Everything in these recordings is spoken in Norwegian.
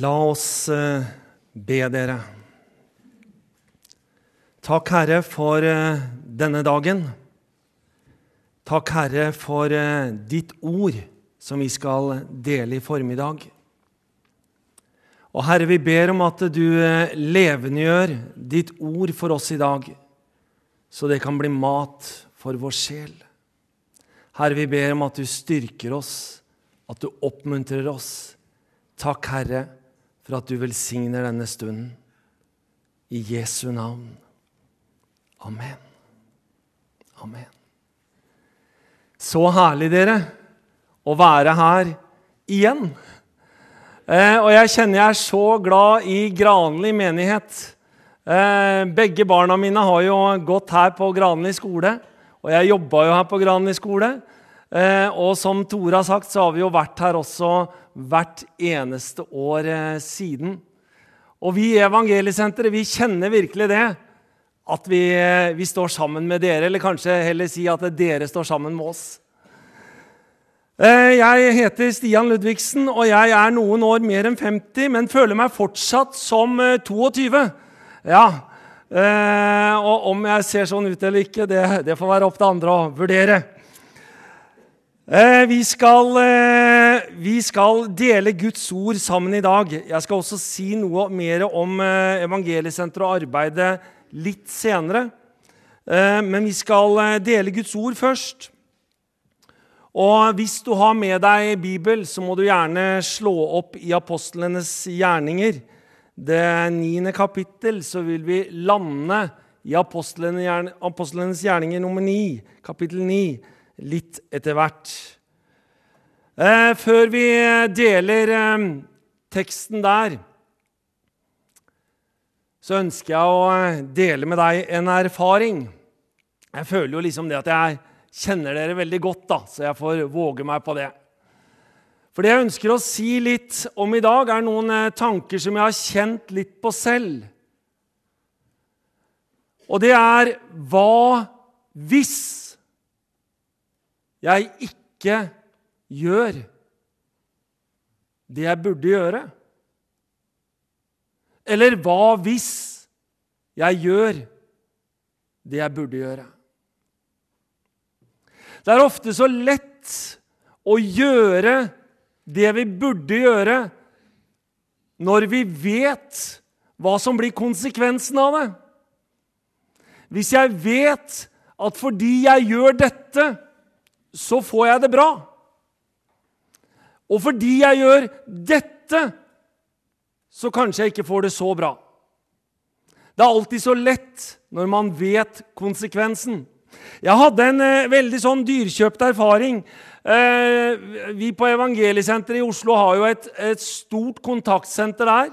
La oss eh, be dere. Takk, Herre, for eh, denne dagen. Takk, Herre, for eh, ditt ord som vi skal dele i formiddag. Og Herre, vi ber om at du levendegjør ditt ord for oss i dag, så det kan bli mat for vår sjel. Herre, vi ber om at du styrker oss, at du oppmuntrer oss. Takk, Herre, for at du velsigner denne stunden. I Jesu navn. Amen. Amen. Så herlig, dere, å være her igjen. Eh, og jeg kjenner jeg er så glad i Granli menighet. Eh, begge barna mine har jo gått her på Granli skole, og jeg jobba jo her på Granli skole. Eh, og som Tore har sagt, så har vi jo vært her også hvert eneste år eh, siden. Og vi i Evangeliesenteret vi kjenner virkelig det. At vi, eh, vi, står sammen med dere, eller kanskje heller si at dere står sammen med oss. Jeg heter Stian Ludvigsen, og jeg er noen år mer enn 50, men føler meg fortsatt som 22. Ja, Og om jeg ser sånn ut eller ikke, det, det får være opp til andre å vurdere. Eh, vi skal, eh, vi skal, dele Guds ord sammen i dag. Jeg skal også si noe mer om eh, evangeliesenteret og arbeidet litt senere. Men vi skal dele Guds ord først. Og hvis du har med deg Bibel, så må du gjerne slå opp i apostlenes gjerninger. Det niende kapittel, så vil vi lande i apostlenes gjerninger nummer ni, kapittel ni litt etter hvert. Eh, før vi deler eh, teksten der, så ønsker jeg å eh, dele med deg en erfaring. Jeg føler jo liksom det at jeg kjenner dere veldig godt, da, så jeg får våge meg på det. For det jeg ønsker å si litt om i dag, er noen tanker som jeg har kjent litt på selv. Og det er hva hvis jeg ikke gjør det jeg burde gjøre? Eller hva hvis jeg gjør det jeg burde gjøre? Det er ofte så lett å gjøre det vi burde gjøre, når vi vet hva som blir konsekvensen av det. Hvis jeg vet at fordi jeg gjør dette, så får jeg det bra. Og fordi jeg gjør dette, så kanskje jeg ikke får det så bra. Det er alltid så lett når man vet konsekvensen. Jeg hadde en eh, veldig sånn dyrkjøpt erfaring. Eh, vi på Evangeliesenteret i Oslo har jo et, et stort kontaktsenter der.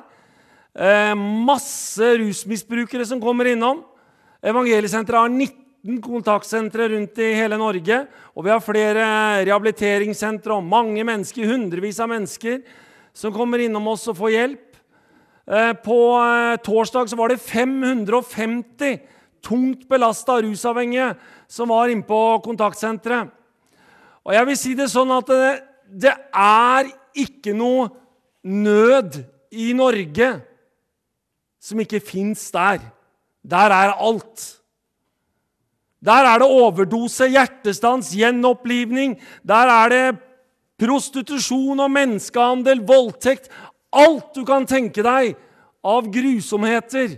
Eh, masse rusmisbrukere som kommer innom. Evangeliesenteret har 19 19 kontaktsentre rundt i hele Norge. Og vi har flere rehabiliteringssentre og mange mennesker, hundrevis av mennesker som kommer innom oss og får hjelp. Eh, på torsdag torsdag var det 550 tungt belasta rusavhengige som var inne på kontaktsenteret. Og jeg vil si det sånn at det, det er ikke noe nød i Norge som ikke fins der. Der er alt. Der er det overdose, hjertestans, gjenopplivning. Der er det prostitusjon og menneskehandel, voldtekt Alt du kan tenke deg av grusomheter,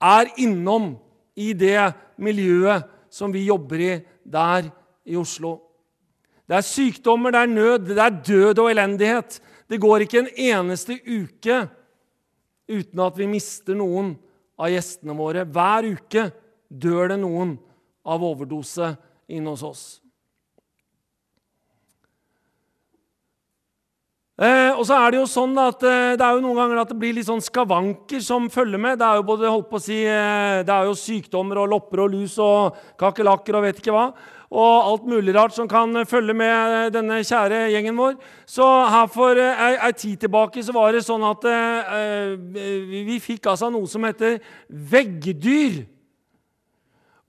er innom i det miljøet som vi jobber i der i Oslo. Det er sykdommer, det er nød, det er død og elendighet. Det går ikke en eneste uke uten at vi mister noen av gjestene våre. Hver uke dør det noen av overdose inne hos oss. Eh, og så er Det jo sånn at eh, det er jo noen ganger at det blir litt sånn skavanker som følger med. Det er jo både holdt på å si, eh, det er jo sykdommer og lopper og lus og kakerlakker og vet ikke hva. Og alt mulig rart som kan følge med denne kjære gjengen vår. Så her for ei, ei tid tilbake så var det sånn at eh, vi fikk altså noe som heter veggdyr.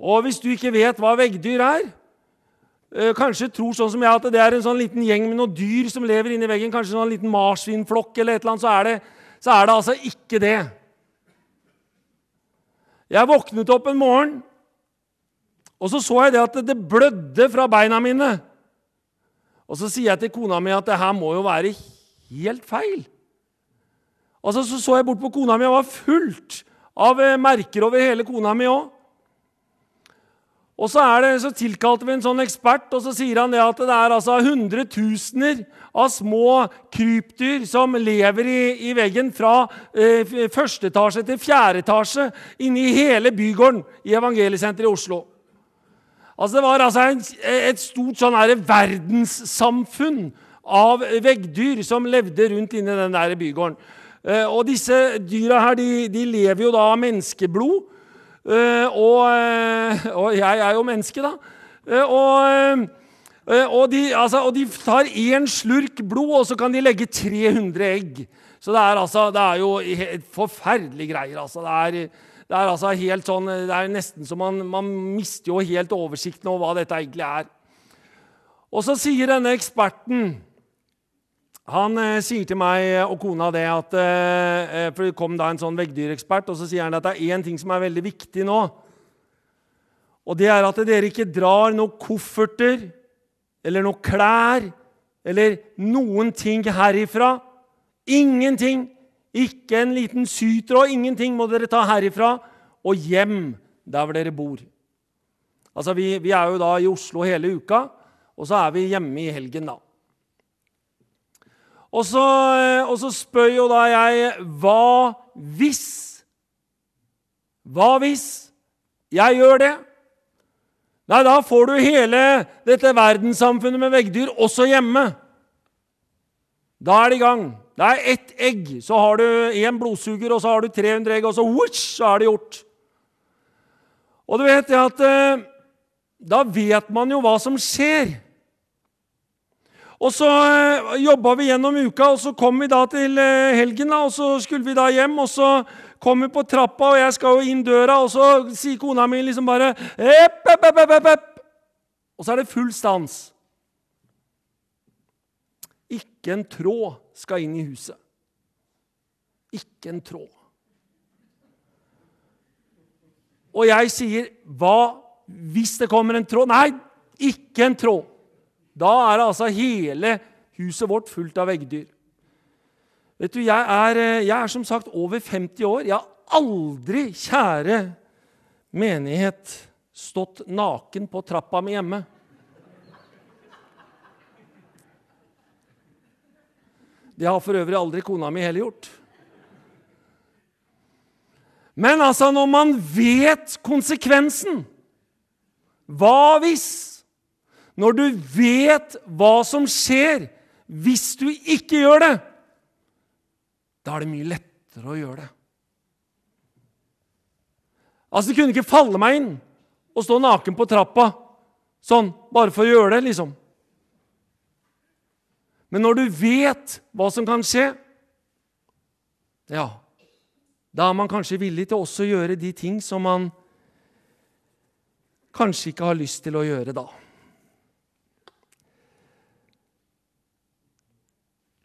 Og hvis du ikke vet hva veggdyr er, eh, kanskje tror sånn som jeg at det er en sånn liten gjeng med noen dyr som lever inni veggen, kanskje en sånn liten marsvinflokk eller et eller annet, så er, det, så er det altså ikke det. Jeg våknet opp en morgen, og så så jeg det at det blødde fra beina mine. Og så sier jeg til kona mi at det her må jo være helt feil. Og Så så jeg bort på kona mi, og var fullt av eh, merker over hele kona mi òg. Og så, det, så tilkalte vi en sånn ekspert, og så sier han det at det er altså hundretusener av små krypdyr som lever i, i veggen fra eh, første etasje til fjerde etasje inni hele bygården i Evangeliesenteret i Oslo. Altså Det var altså en, et stort sånn verdenssamfunn av veggdyr som levde rundt inni den der bygården. Eh, og disse dyra her, de, de lever jo da av menneskeblod. Eh, og, eh, og, jeg er jo menneske, da. Og, og, de, altså, og de tar én slurk blod, og så kan de legge 300 egg. Så det er, altså, det er jo forferdelige greier. altså. Det er, det er altså helt sånn, det er nesten så man, man mister jo helt oversikten over hva dette egentlig er. Og så sier denne eksperten han eh, sier til meg og kona det at eh, eh, For det kom da en sånn veggdyrekspert, og så sier han at det er én ting som er veldig viktig nå. Og det er at dere ikke drar noen kofferter eller noen klær eller noen ting herifra. Ingenting. Ikke en liten sytråd. Ingenting må dere ta herifra og hjem der hvor dere bor. Altså, vi, vi er jo da i Oslo hele uka, og så er vi hjemme i helgen, da. Og så, eh, og så spør jo da jeg Hva hvis? Hva hvis jeg gjør det? Nei, da får du hele dette verdenssamfunnet med veggdyr også hjemme. Da er det i gang. Det er ett egg, så har du én blodsuger, og så har du 300 egg, og så, whoosh, så er det gjort. Og du vet det at eh, Da vet man jo hva som skjer. Og så eh, jobba vi gjennom uka, og så kom vi da til eh, helgen. og Så skulle vi da hjem, og så kom vi på trappa, og jeg skal jo inn døra, og så sier kona mi liksom bare epp, epp, epp, epp, epp. Og så er det full stans. Ikke en tråd skal inn i huset. Ikke en tråd. Og jeg sier, 'Hva hvis det kommer en tråd?' Nei, ikke en tråd. Da er altså hele huset vårt fullt av veggdyr. Vet du, jeg er, eh, jeg er som sagt over 50 år. Jeg har aldri, kjære menighet, stått naken på trappa mi hjemme. Det har for øvrig aldri kona mi heller gjort. Men altså, når man vet konsekvensen Hva hvis? Når du vet hva som skjer hvis du ikke gjør det, da er det mye lettere å gjøre det. Altså, Det kunne ikke falle meg inn å stå naken på trappa sånn bare for å gjøre det, liksom. Men når du vet hva som kan skje, ja, da er man kanskje villig til også å gjøre de ting som man kanskje ikke har lyst til å gjøre da.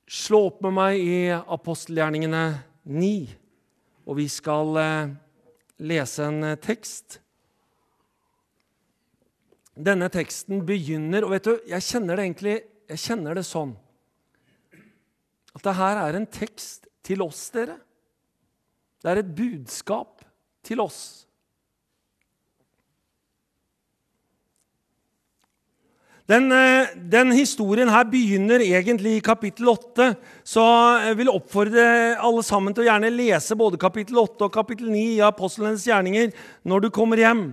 Slå opp med meg i apostelgjerningene 9, og vi skal eh, lese en eh, tekst. Denne teksten begynner Og vet du, jeg kjenner det egentlig jeg kjenner det sånn at det her er en tekst til oss, dere. Det er et budskap til oss. Den, eh, den, historien her begynner egentlig i kapittel 8, så jeg vil oppfordre alle sammen til å gjerne lese både kapittel 8 og kapittel 9 i Apostlenes gjerninger når du kommer hjem.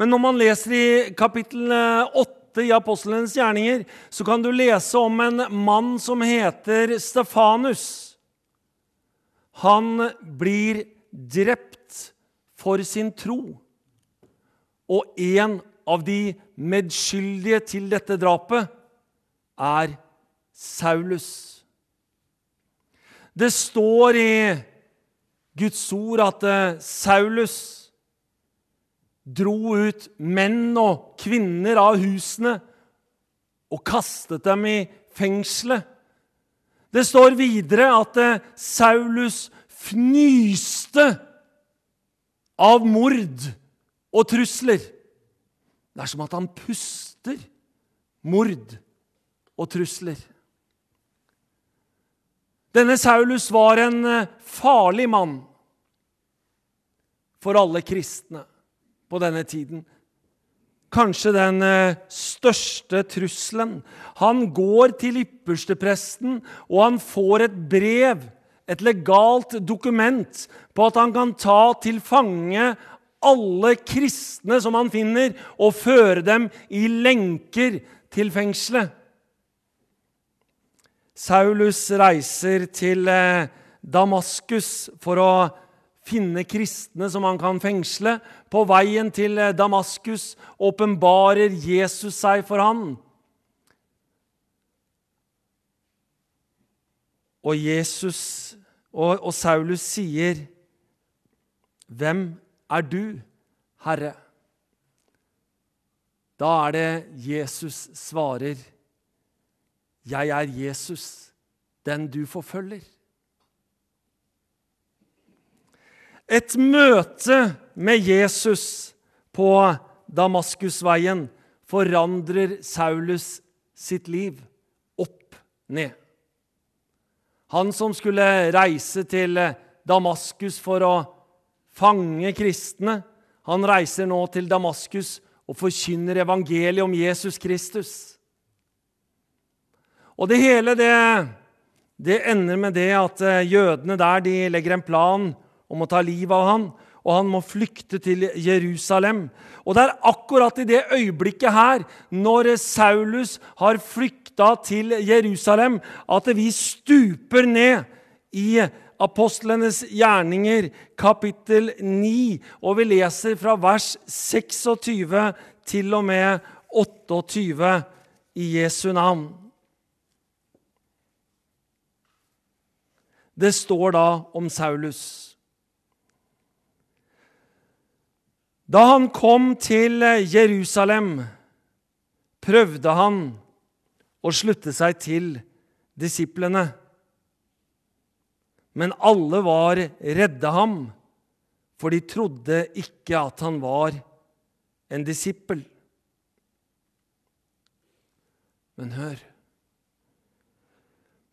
Men når man leser i kapittel 8 i Apostlenes gjerninger, så kan du lese om en mann som heter Stefanus. Han blir drept for sin tro. Og en av de medskyldige til dette drapet er Saulus. Det står i Guds ord at eh, Saulus dro ut menn og kvinner av husene og kastet dem i fengselet. Det står videre at eh, Saulus fnyste av mord og trusler. Det er som at han puster mord og trusler. Denne Saulus var en eh, farlig mann for alle kristne på denne tiden kanskje den eh, største trusselen. Han går til ypperstepresten, og han får et brev, et legalt dokument, på at han kan ta til fange alle kristne som han finner, og føre dem i lenker til fengselet. Saulus reiser til eh, Damaskus for å finne kristne som han kan fengsle. På veien til eh, Damaskus åpenbarer Jesus seg for han. Og Jesus og, og Saulus sier, 'Hvem er du, Herre?' Da er det Jesus svarer, 'Jeg er Jesus, den du forfølger'. Et møte med Jesus på Damaskusveien forandrer Saulus sitt liv opp ned. Han som skulle reise til Damaskus for å fange kristne, han reiser nå til Damaskus og forkynner evangeliet om Jesus Kristus. Og det hele det, det ender med det at jødene der de legger en plan om å ta livet av han, og han må flykte til Jerusalem. Og det er akkurat i det øyeblikket her, når Saulus har flykta til Jerusalem, at vi stuper ned i apostlenes gjerninger, kapittel 9, og vi leser fra vers 26 til og med 28 i Jesu navn. Det står da om Saulus. Da han kom til Jerusalem, prøvde han å slutte seg til disiplene. Men alle var redde ham, for de trodde ikke at han var en disippel. Men hør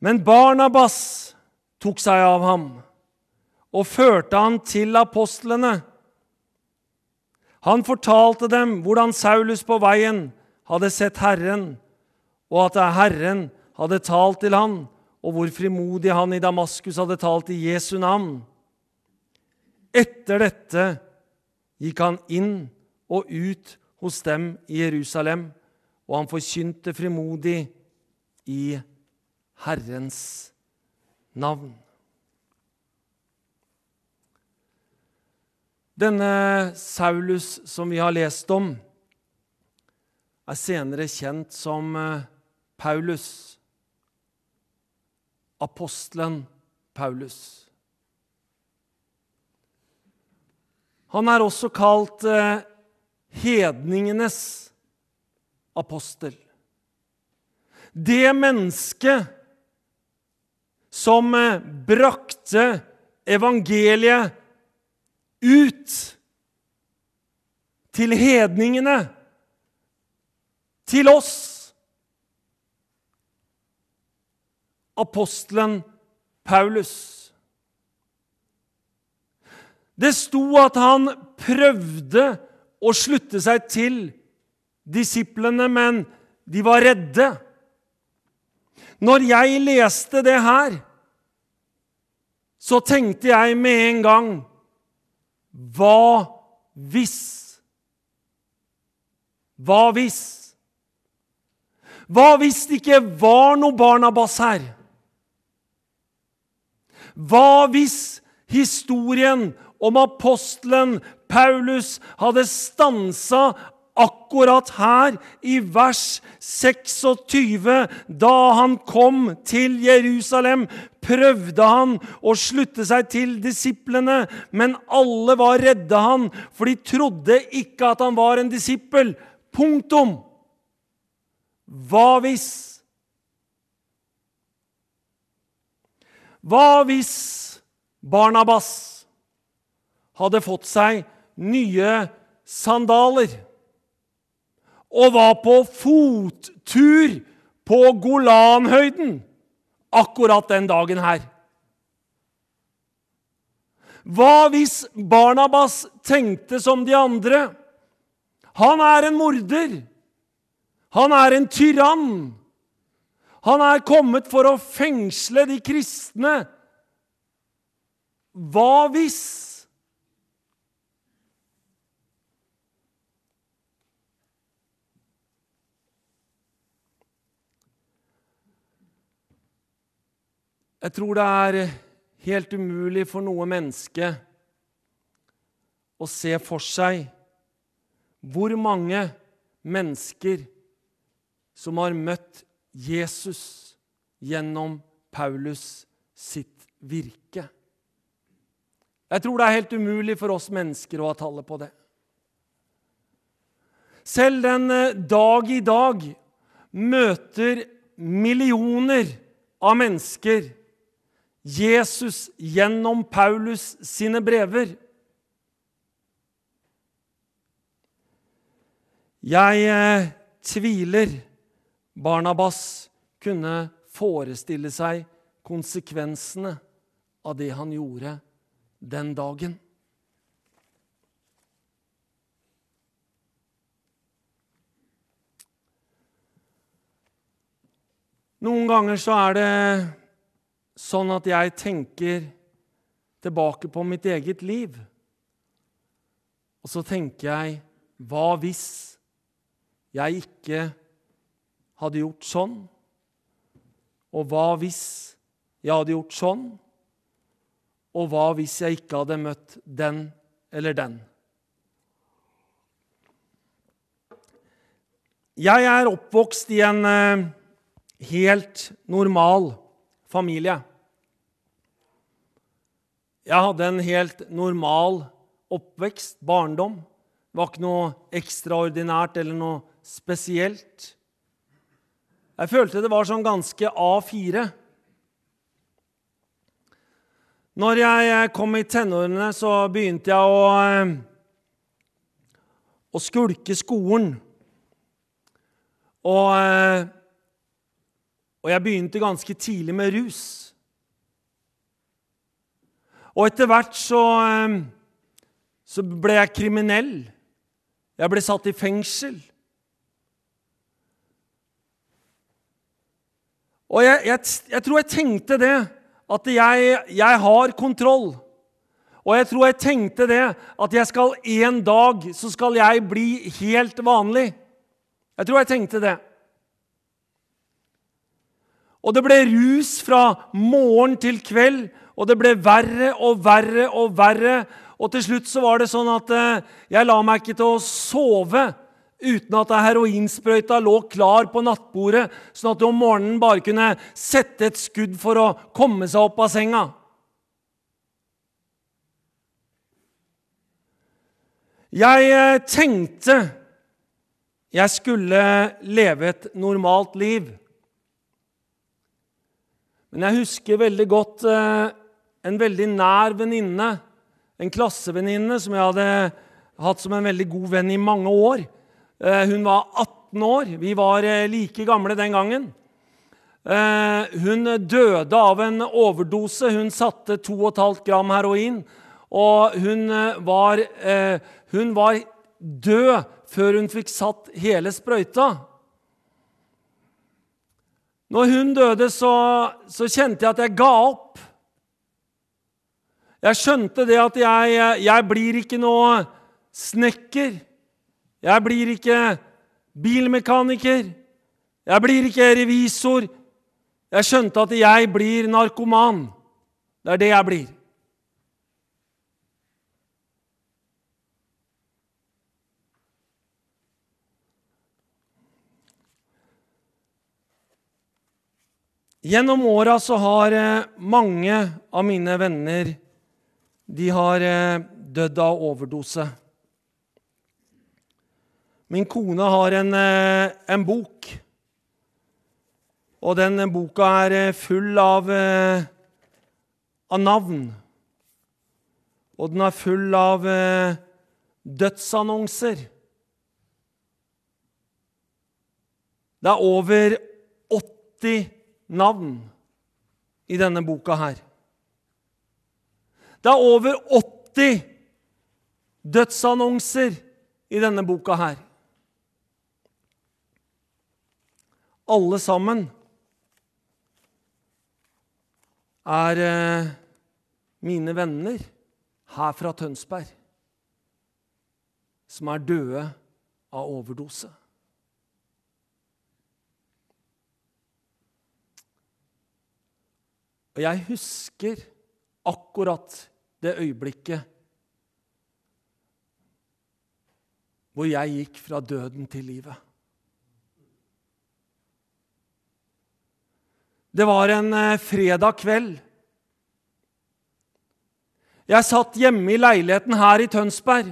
Men Barnabas tok seg av ham og førte han til apostlene. Han fortalte dem hvordan Saulus på veien hadde sett Herren, og at Herren hadde talt til han, og hvor frimodig han i Damaskus hadde talt i Jesu navn. Etter dette gikk han inn og ut hos dem i Jerusalem, og han forkynte frimodig i Herrens navn. Denne Saulus som vi har lest om, er senere kjent som eh, Paulus. Apostelen Paulus. Han er også kalt eh, hedningenes apostel. Det mennesket som eh, brakte evangeliet ut til hedningene, til oss. Apostelen Paulus. Det sto at han prøvde å slutte seg til disiplene, men de var redde. Når jeg leste det her, så tenkte jeg med en gang hva hvis? Hva hvis? Hva hvis det ikke var noe Barnabas her? Hva hvis historien om apostelen Paulus hadde stansa akkurat her i vers 26. Da han kom til Jerusalem, prøvde han å slutte seg til disiplene, men alle var redde han, for de trodde ikke at han var en disippel. Punktum. Hva hvis? Hva hvis Barnabas hadde fått seg nye sandaler og var på fottur på Golanhøyden akkurat den dagen her? Hva hvis Barnabas tenkte som de andre? Han er en morder. Han er en tyrann. Han er kommet for å fengsle de kristne. Hva hvis? Jeg tror det er helt umulig for noe menneske å se for seg hvor mange mennesker som har møtt Jesus gjennom Paulus sitt virke. Jeg tror det er helt umulig for oss mennesker å ha tallet på det. Selv den eh, dag i dag møter millioner av mennesker Jesus gjennom Paulus sine brever. Jeg eh, tviler Barnabas kunne forestille seg konsekvensene av det han gjorde den dagen. Noen ganger så er det sånn at jeg tenker tilbake på mitt eget liv. Og så tenker jeg hva hvis jeg ikke hadde gjort sånn? Og hva hvis jeg hadde gjort sånn? Og hva hvis jeg ikke hadde møtt den eller den? Jeg er oppvokst i en eh, helt normal familie. Jeg hadde en helt normal oppvekst, barndom. Det var ikke noe ekstraordinært eller noe spesielt. Jeg følte det var sånn ganske A4. Når jeg kom i tenårene, så begynte jeg å, eh, å skulke skolen. Og eh, og jeg begynte ganske tidlig med rus. Og etter hvert så, eh, så ble jeg kriminell. Jeg ble satt i fengsel. Og jeg, jeg, jeg tror jeg tenkte det, at jeg, jeg, har kontroll. Og jeg tror jeg tenkte det, at jeg skal en dag så skal jeg bli helt vanlig. Jeg tror jeg tenkte det. Og det ble rus fra morgen til kveld, og det ble verre og verre og verre. Og til slutt så var det sånn at eh, jeg la meg ikke til å sove uten at heroinsprøyta lå klar på nattbordet, sånn at du om morgenen bare kunne sette et skudd for å komme seg opp av senga. Jeg eh, tenkte jeg skulle leve et normalt liv. Men jeg husker veldig godt eh, en veldig nær venninne, en klassevenninne som jeg hadde hatt som en veldig god venn i mange år. Eh, hun var 18 år. Vi var eh, like gamle den gangen. Hun døde av en overdose. Hun satte 2,5 gram heroin. Og hun var, hun var død før hun fikk satt hele sprøyta. Når hun døde, så, så, kjente jeg at jeg ga opp. Jeg skjønte det at jeg, jeg blir ikke noe snekker. Jeg blir ikke bilmekaniker. Jeg blir ikke revisor. Jeg skjønte at jeg blir narkoman. Det er det jeg blir. Gjennom åra så har eh, mange av mine venner de har eh, dødd av overdose. Min kone har en, eh, en bok Og den boka er eh, full av, eh, av navn. Og den er full av eh, dødsannonser. Det er over 80 navn i denne boka her. Det er over 80 dødsannonser i denne boka her. Alle sammen er eh, mine venner her fra Tønsberg som er døde av overdose. Og jeg husker akkurat det øyeblikket hvor jeg gikk fra døden til livet. Det var en eh, fredag kveld. Jeg satt hjemme i leiligheten her i Tønsberg.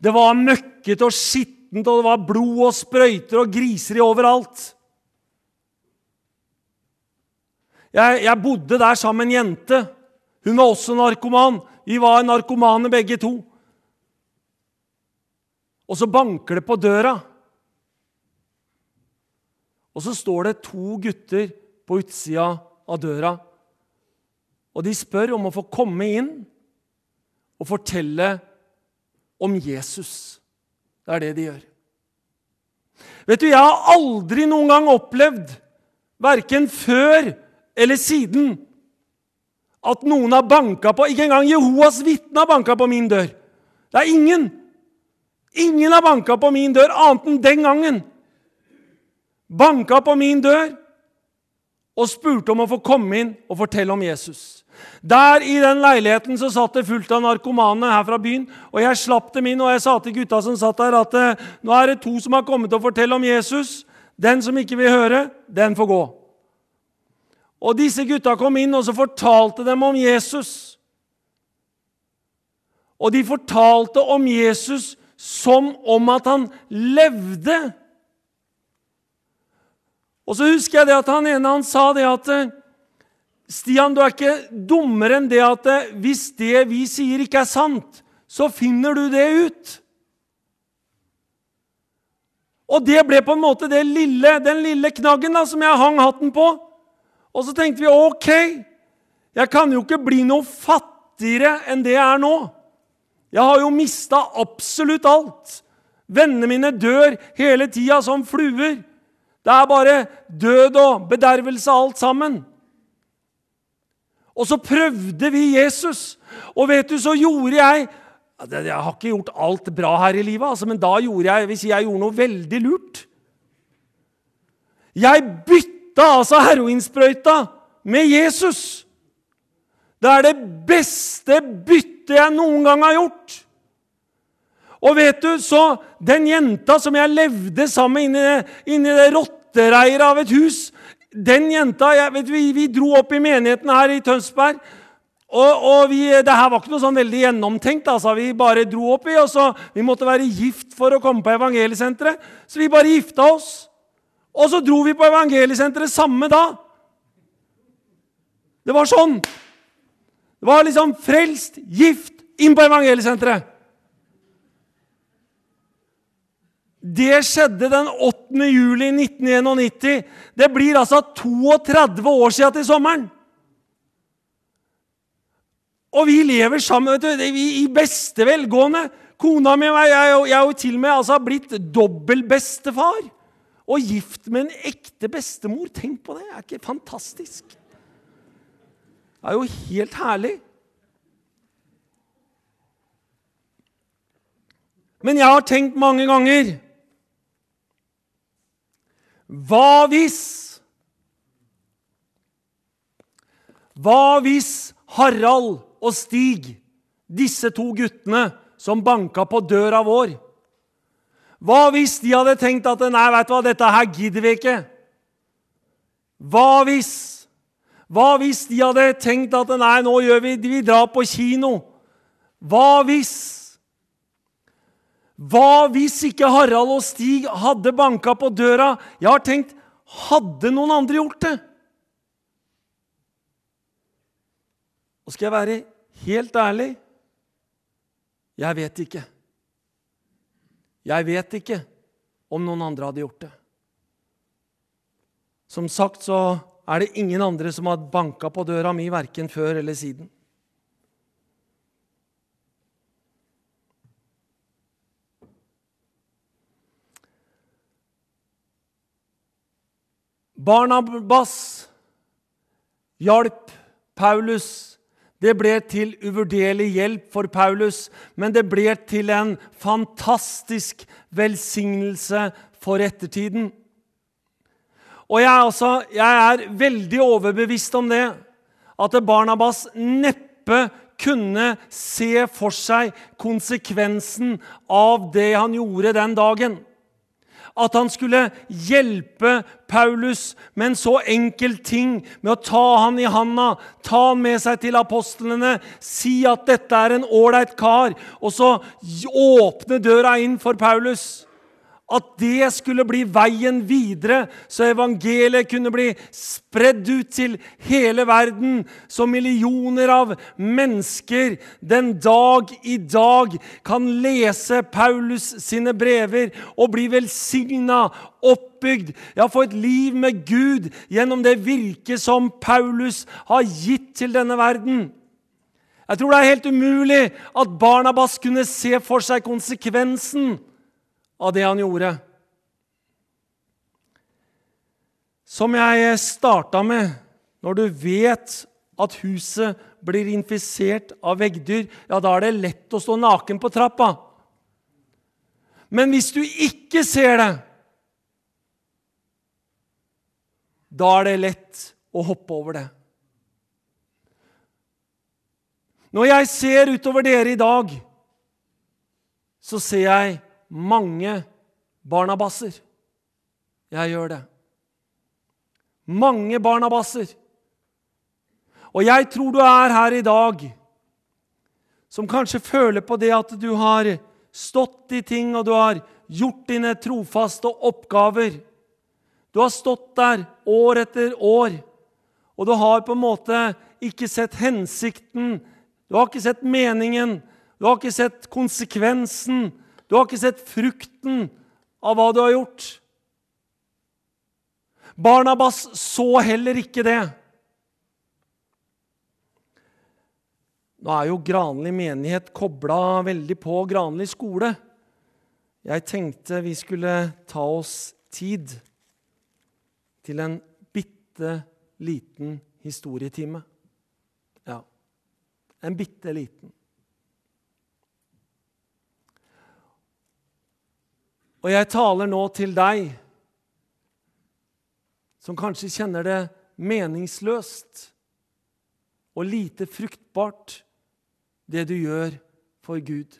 Det var møkkete og skittent, og det var blod og sprøyter og griseri overalt. Jeg, jeg, bodde der sammen med en jente. Hun var også narkoman. Vi var narkomane begge to. Og så banker det på døra. Og så står det to gutter på utsida av døra. Og de spør om å få komme inn og fortelle om Jesus. Det er det de gjør. Vet du, jeg har aldri noen gang opplevd, verken før eller siden, at noen har banka på Ikke engang Jehovas vitne har banka på min dør. Det er ingen. Ingen har banka på min dør annet enn den gangen. Banka på min dør og spurte om å få komme inn og fortelle om Jesus. Der i den leiligheten så satt det fullt av narkomane her fra byen. og Jeg slapp dem inn, og jeg sa til gutta som satt der, at eh, nå er det to som har kommet og fortelle om Jesus. Den som ikke vil høre, den får gå. Og disse gutta kom inn, og så fortalte dem om Jesus. Og de fortalte om Jesus som om at han levde. Og så husker jeg det at han ene han sa det at eh, Stian, du er ikke dummere enn det at eh, hvis det vi sier, ikke er sant, så finner du det ut. Og det ble på en måte lille, den lille knaggen da, som jeg hang hatten på. Og så tenkte vi ok, jeg kan jo ikke bli noe fattigere enn det jeg er nå. Jeg har jo mista absolutt alt. Vennene mine dør hele tida som fluer. Det er bare død og bedervelse alt sammen. Og så prøvde vi Jesus. Og vet du, så gjorde jeg Jeg har ikke gjort alt bra her i livet, altså, men da gjorde jeg hvis jeg gjorde noe veldig lurt. Jeg bytta altså heroinsprøyta med Jesus. Det er det beste byttet jeg noen gang har gjort. Og vet du, så den jenta som jeg levde sammen med inni, det det rottereiret av et hus den jenta jeg, vet, vi, vi, dro opp i menigheten her i Tønsberg. Og, og vi, det her var ikke noe sånn veldig gjennomtenkt. altså. Vi bare dro opp i, og så, Vi måtte være gift for å komme på evangeliesenteret, så vi bare gifta oss. Og så dro vi på evangeliesenteret samme dag. Det var sånn. Det var liksom frelst, gift, inn på evangeliesenteret. Det skjedde den 8. juli 1991. Det blir altså 32 år siden til sommeren. Og vi lever sammen vet du, i beste velgående. Kona mi og jeg, jeg er jo til og med altså, blitt dobbeltbestefar. Og gift med en ekte bestemor. Tenk på det! Er ikke fantastisk? Det er jo helt herlig. Men jeg har tenkt mange ganger hva hvis Hva hvis Harald og Stig, disse to guttene som banka på døra vår Hva hvis de hadde tenkt at nei, vet du hva, dette her gidder vi ikke? Hva hvis? Hva hvis de hadde tenkt at nei, nå gjør vi, vi drar på kino? Hva hvis? Hva hvis ikke Harald og Stig hadde banka på døra? Jeg har tenkt Hadde noen andre gjort det? Og skal jeg være helt ærlig jeg vet ikke. Jeg vet ikke om noen andre hadde gjort det. Som sagt så er det ingen andre som har banka på døra mi verken før eller siden. Barnabas hjalp Paulus. Det ble til uvurderlig hjelp for Paulus, men det ble til en fantastisk velsignelse for ettertiden. Og jeg, altså, jeg er veldig overbevist om det, at Barnabas neppe kunne se for seg konsekvensen av det han gjorde den dagen at han skulle hjelpe Paulus med en så enkel ting med å ta han i handa, ta han med seg til apostlene, si at dette er en ålreit kar, og så åpne døra inn for Paulus. At det skulle bli veien videre, så evangeliet kunne bli spredd ut til hele verden, så millioner av mennesker den dag i dag kan lese Paulus sine brever og bli velsigna, oppbygd, ja, få et liv med Gud gjennom det virket som Paulus har gitt til denne verden. Jeg tror det er helt umulig at Barnabas kunne se for seg konsekvensen av det han gjorde. Som jeg starta med, når du vet at huset blir infisert av veggdyr, ja, da er det lett å stå naken på trappa. Men hvis du ikke ser det, da er det lett å hoppe over det. Når jeg ser utover dere i dag, så ser jeg mange barnabasser. Jeg gjør det. Mange barnabasser. Og jeg tror du er her i dag som kanskje føler på det at du har stått i ting, og du har gjort dine trofaste oppgaver. Du har stått der år etter år, og du har på en måte ikke sett hensikten. Du har ikke sett meningen, du har ikke sett konsekvensen. Du har ikke sett frukten av hva du har gjort. Barnabas så heller ikke det. Nå er jo Granli menighet kobla veldig på Granli skole. Jeg tenkte vi skulle ta oss tid til en bitte liten historietime. Ja, en bitte liten. Og jeg taler nå til deg som kanskje kjenner det meningsløst og lite fruktbart, det du gjør for Gud.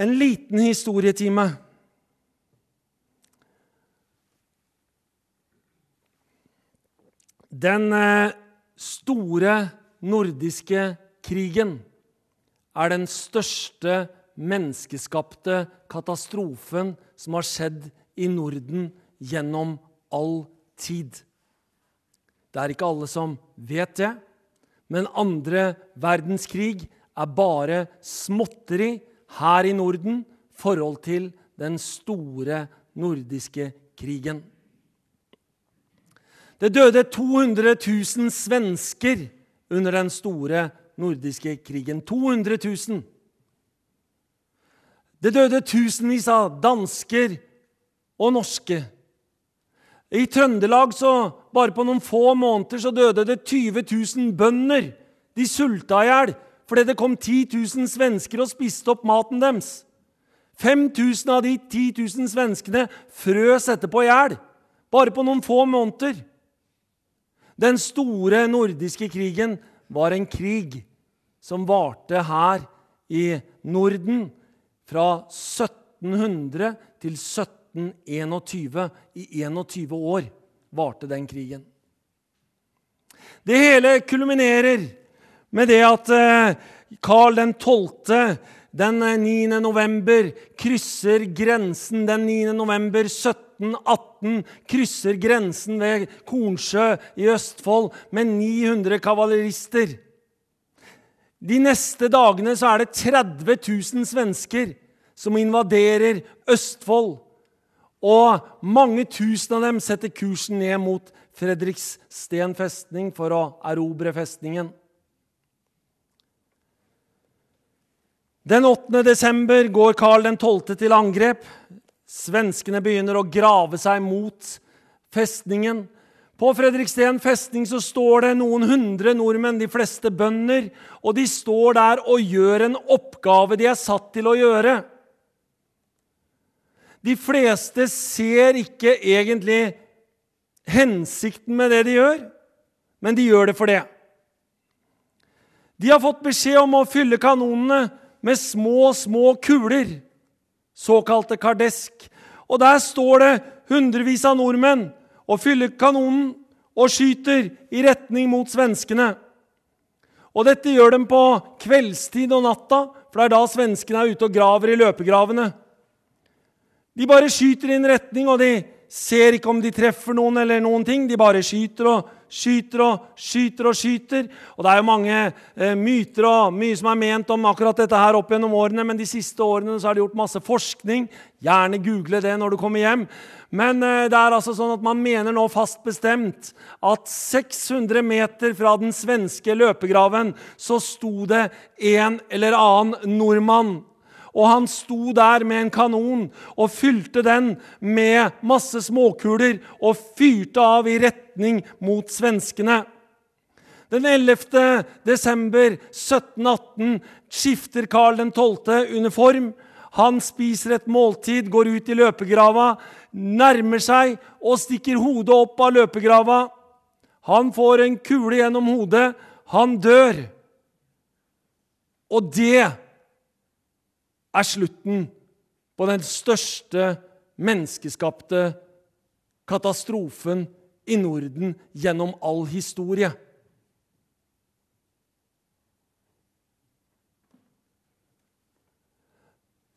En liten historietime. Den eh, store nordiske krigen er den største menneskeskapte katastrofen som har skjedd i Norden gjennom all tid. Det er ikke alle som vet det, men andre verdenskrig er bare småtteri her i Norden i forhold til den store nordiske krigen. Det døde 200 000 svensker under den store nordiske krigen. 200 000. Det døde tusenvis av dansker og norske. I Trøndelag så bare på noen få måneder så døde det 20 000 bønder. De sulta i hjel fordi det kom 10 000 svensker og spiste opp maten deres. 5000 av de 10 000 svenskene frøs etterpå i hjel. Bare på noen få måneder. Den store nordiske krigen var en krig som varte her i Norden fra 1700 til 1721. I 21 år varte den krigen. Det hele kulminerer med det at Karl eh, 12. den 9. november krysser grensen den 9. november 1718 krysser grensen ved Kornsjø i Østfold med 900 kavalerister. De neste dagene så er det 30 000 svensker som invaderer Østfold. Og mange tusen av dem setter kursen ned mot Fredriksten festning for å erobre festningen. Den 8. desember går Karl 12. til angrep. Svenskene begynner å grave seg mot festningen. På Fredriksten festning så står det noen hundre nordmenn, de fleste bønder. Og de står der og gjør en oppgave de er satt til å gjøre. De fleste ser ikke egentlig hensikten med det de gjør, men de gjør det for det. De har fått beskjed om å fylle kanonene med små, små kuler, såkalte kardesk. Og der står det hundrevis av nordmenn og fyller kanonen og skyter i retning mot svenskene. Og dette gjør de på kveldstid og natta, for det er da svenskene er ute og graver i løpegravene. De bare skyter i en retning, og de ser ikke om de treffer noen eller noen ting. De bare skyter og skyter og skyter og skyter. Og det er jo mange eh, myter og mye som er ment om akkurat dette her opp gjennom årene, men de siste årene så har de gjort masse forskning. Gjerne google det når du kommer hjem. Men eh, det er altså sånn at man mener nå fast bestemt at 600 meter fra den svenske løpegraven så sto det en eller annen nordmann og han sto der med en kanon og fylte den med masse småkuler og fyrte av i retning mot svenskene. Den 11. desember 1718 skifter Karl 12. uniform. Han spiser et måltid, går ut i løpegrava, nærmer seg og stikker hodet opp av løpegrava. Han får en kule gjennom hodet. Han dør. Og det er slutten på den største menneskeskapte katastrofen i Norden gjennom all historie.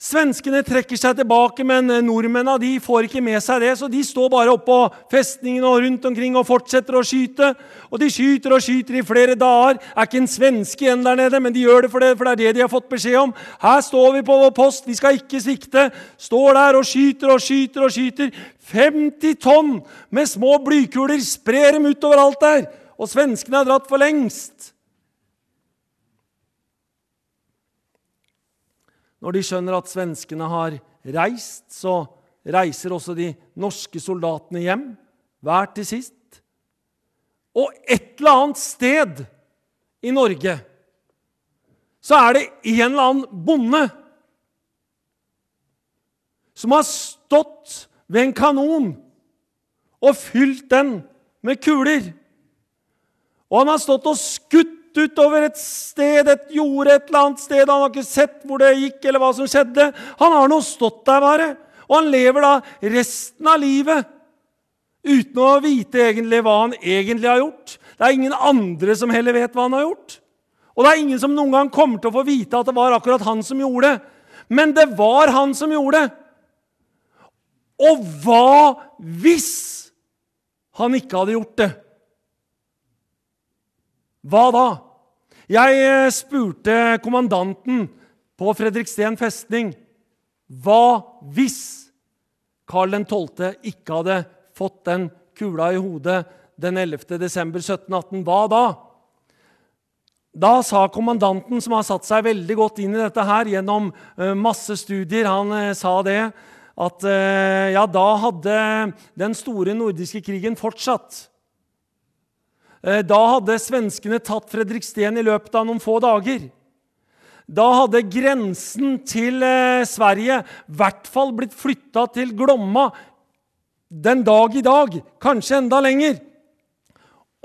Svenskene trekker seg tilbake, men nordmennene de får ikke med seg det. Så de står bare oppå festningen og rundt omkring og fortsetter å skyte. Og de skyter og skyter i flere dager. Er ikke en svenske igjen der nede, men de gjør det for, det for det er det de har fått beskjed om. Her står vi på vår post, vi skal ikke svikte. Står der og skyter og skyter og skyter. 50 tonn med små blykuler sprer dem utover alt der. Og svenskene har dratt for lengst. Når de skjønner at svenskene har reist, så reiser også de norske soldatene hjem, hver til sist. Og et eller annet sted i Norge så er det en eller annen bonde som har stått ved en kanon og fylt den med kuler. Og han har stått og skutt utover et sted, et jorde et eller annet sted. Han har ikke sett hvor det gikk, eller hva som skjedde. Han har nå stått der bare. Og han lever da resten av livet uten å vite egentlig hva han egentlig har gjort. Det er ingen andre som heller vet hva han har gjort. Og det er ingen som noen gang kommer til å få vite at det var akkurat han som gjorde det. Men det var han som gjorde det. Og hva hvis han ikke hadde gjort det? Hva da? Jeg eh, spurte kommandanten på Fredriksten festning hva hvis Karl 12. ikke hadde fått den kula i hodet den 11. desember 1718. Hva da? Da sa kommandanten, som har satt seg veldig godt inn i dette her gjennom eh, masse studier, han eh, sa det at ja, da hadde den store nordiske krigen fortsatt. Eh, da hadde svenskene tatt Fredriksten i løpet av noen få dager. Da hadde grensen til eh, Sverige i hvert fall blitt flytta til Glomma den dag i dag, kanskje enda lenger.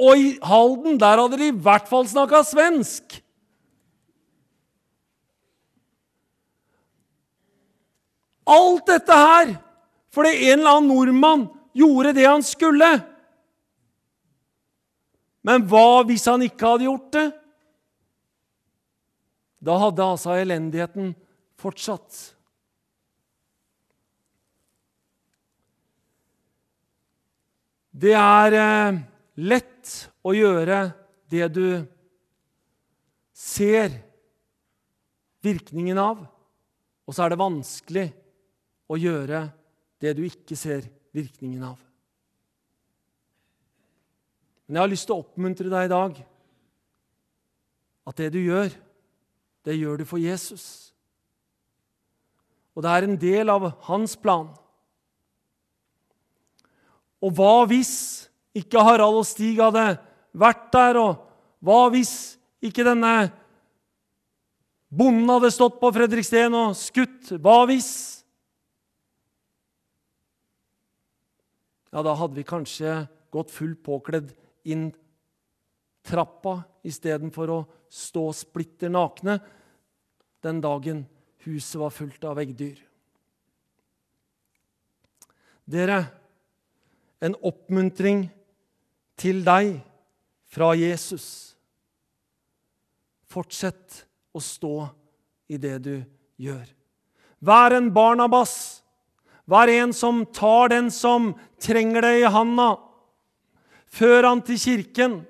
Og i Halden der hadde de i hvert fall snakka svensk. Alt dette her fordi en eller annen nordmann gjorde det han skulle. Men hva hvis han ikke hadde gjort det? Da hadde altså elendigheten fortsatt. Det er eh, lett å gjøre det du ser virkningen av, og så er det vanskelig å gjøre det du ikke ser virkningen av. Men jeg har lyst til å oppmuntre deg i dag at det du gjør, det gjør du for Jesus. Og det er en del av hans plan. Og hva hvis ikke Harald og Stig hadde vært der, og hva hvis ikke denne bonden hadde stått på Fredriksten og skutt? Hva hvis? Ja, da hadde vi kanskje gått fullt påkledd inn trappa istedenfor å stå splitter nakne den dagen huset var fullt av veggdyr. Dere, en oppmuntring til deg fra Jesus. Fortsett å stå i det du gjør. Vær en Barnabas. Vær en som tar den som trenger det i handa Før han til kirken.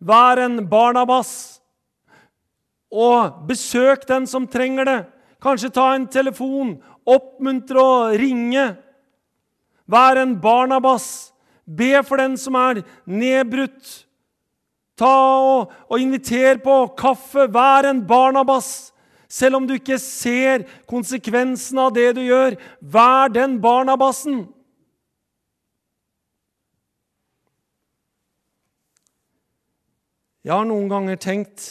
Vær en Barnabas. Og besøk den som trenger det. Kanskje ta en telefon, oppmuntre og ringe. Vær en Barnabas. Be for den som er nedbrutt. Ta og, og inviter på kaffe. Vær en Barnabas. Selv om du ikke ser konsekvensen av det du gjør, vær den Barnabasen. Jeg har noen ganger tenkt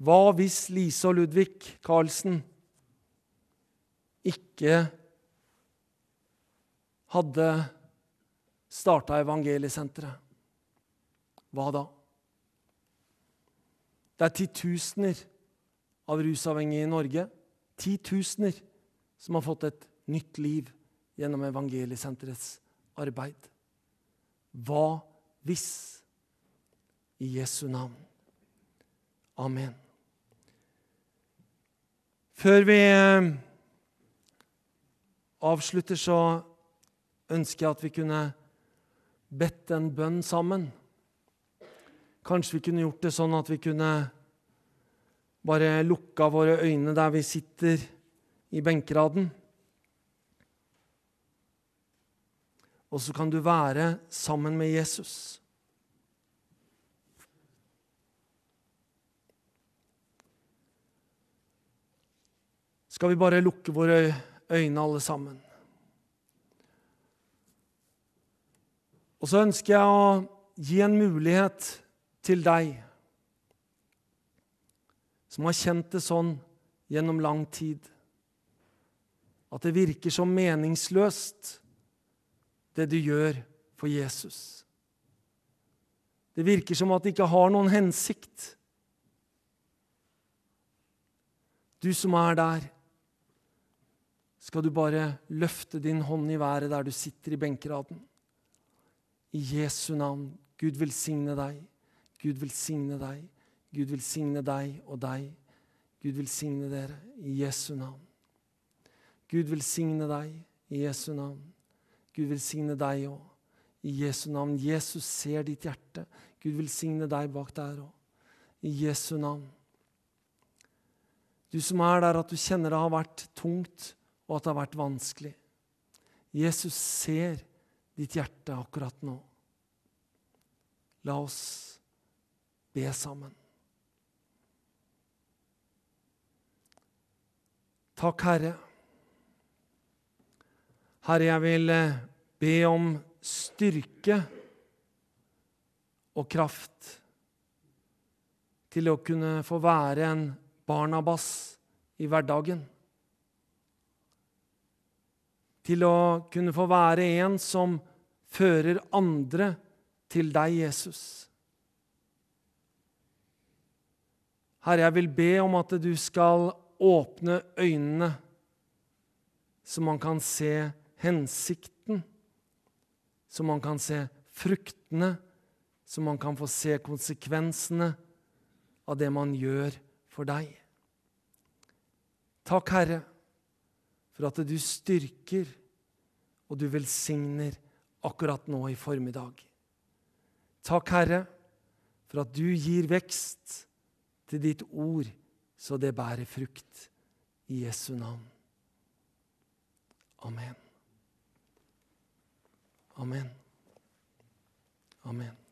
hva hvis Lise og Ludvig Karlsen ikke hadde starta Evangeliesenteret? Hva da? Det er titusener av rusavhengige i Norge. Titusener som har fått et nytt liv gjennom Evangeliesenterets arbeid. Hva hvis? I Jesu navn. Amen. Før vi eh, avslutter, så ønsker jeg at vi kunne bedt en bønn sammen. Kanskje vi kunne gjort det sånn at vi kunne bare lukka våre øyne der vi sitter i benkeraden. Og så kan du være sammen med Jesus. Skal vi bare lukke våre øyne, alle sammen. Og så ønsker jeg å gi en mulighet til deg som har kjent det sånn gjennom lang tid, at det virker så meningsløst, det du gjør for Jesus. Det virker som at det ikke har noen hensikt. Du som er der, skal du bare løfte din hånd i været der du sitter i benkeraden. I Jesu navn. Gud velsigne deg. Gud velsigne deg. Gud velsigne deg og deg. Gud velsigne dere i Jesu navn. Gud velsigne deg i Jesu navn. Gud velsigne deg òg i Jesu navn. Jesus ser ditt hjerte. Gud velsigne deg bak der òg. I Jesu navn. Du som er der at du kjenner det har vært tungt og at det har vært vanskelig. Jesus ser ditt hjerte akkurat nå. La oss be sammen. Takk, Herre. Herre, jeg vil eh, be om styrke og kraft til å kunne få være en Barnabas i hverdagen til å kunne få være en som fører andre til deg, Jesus. Herre, jeg vil be om at du skal åpne øynene, så man kan se hensikten, så man kan se fruktene, så man kan få se konsekvensene av det man gjør for deg. Takk, Herre, for at du styrker og du velsigner akkurat nå i formiddag. Takk, Herre, for at du gir vekst til ditt ord, så det bærer frukt. I Jesu navn. Amen. Amen. Amen.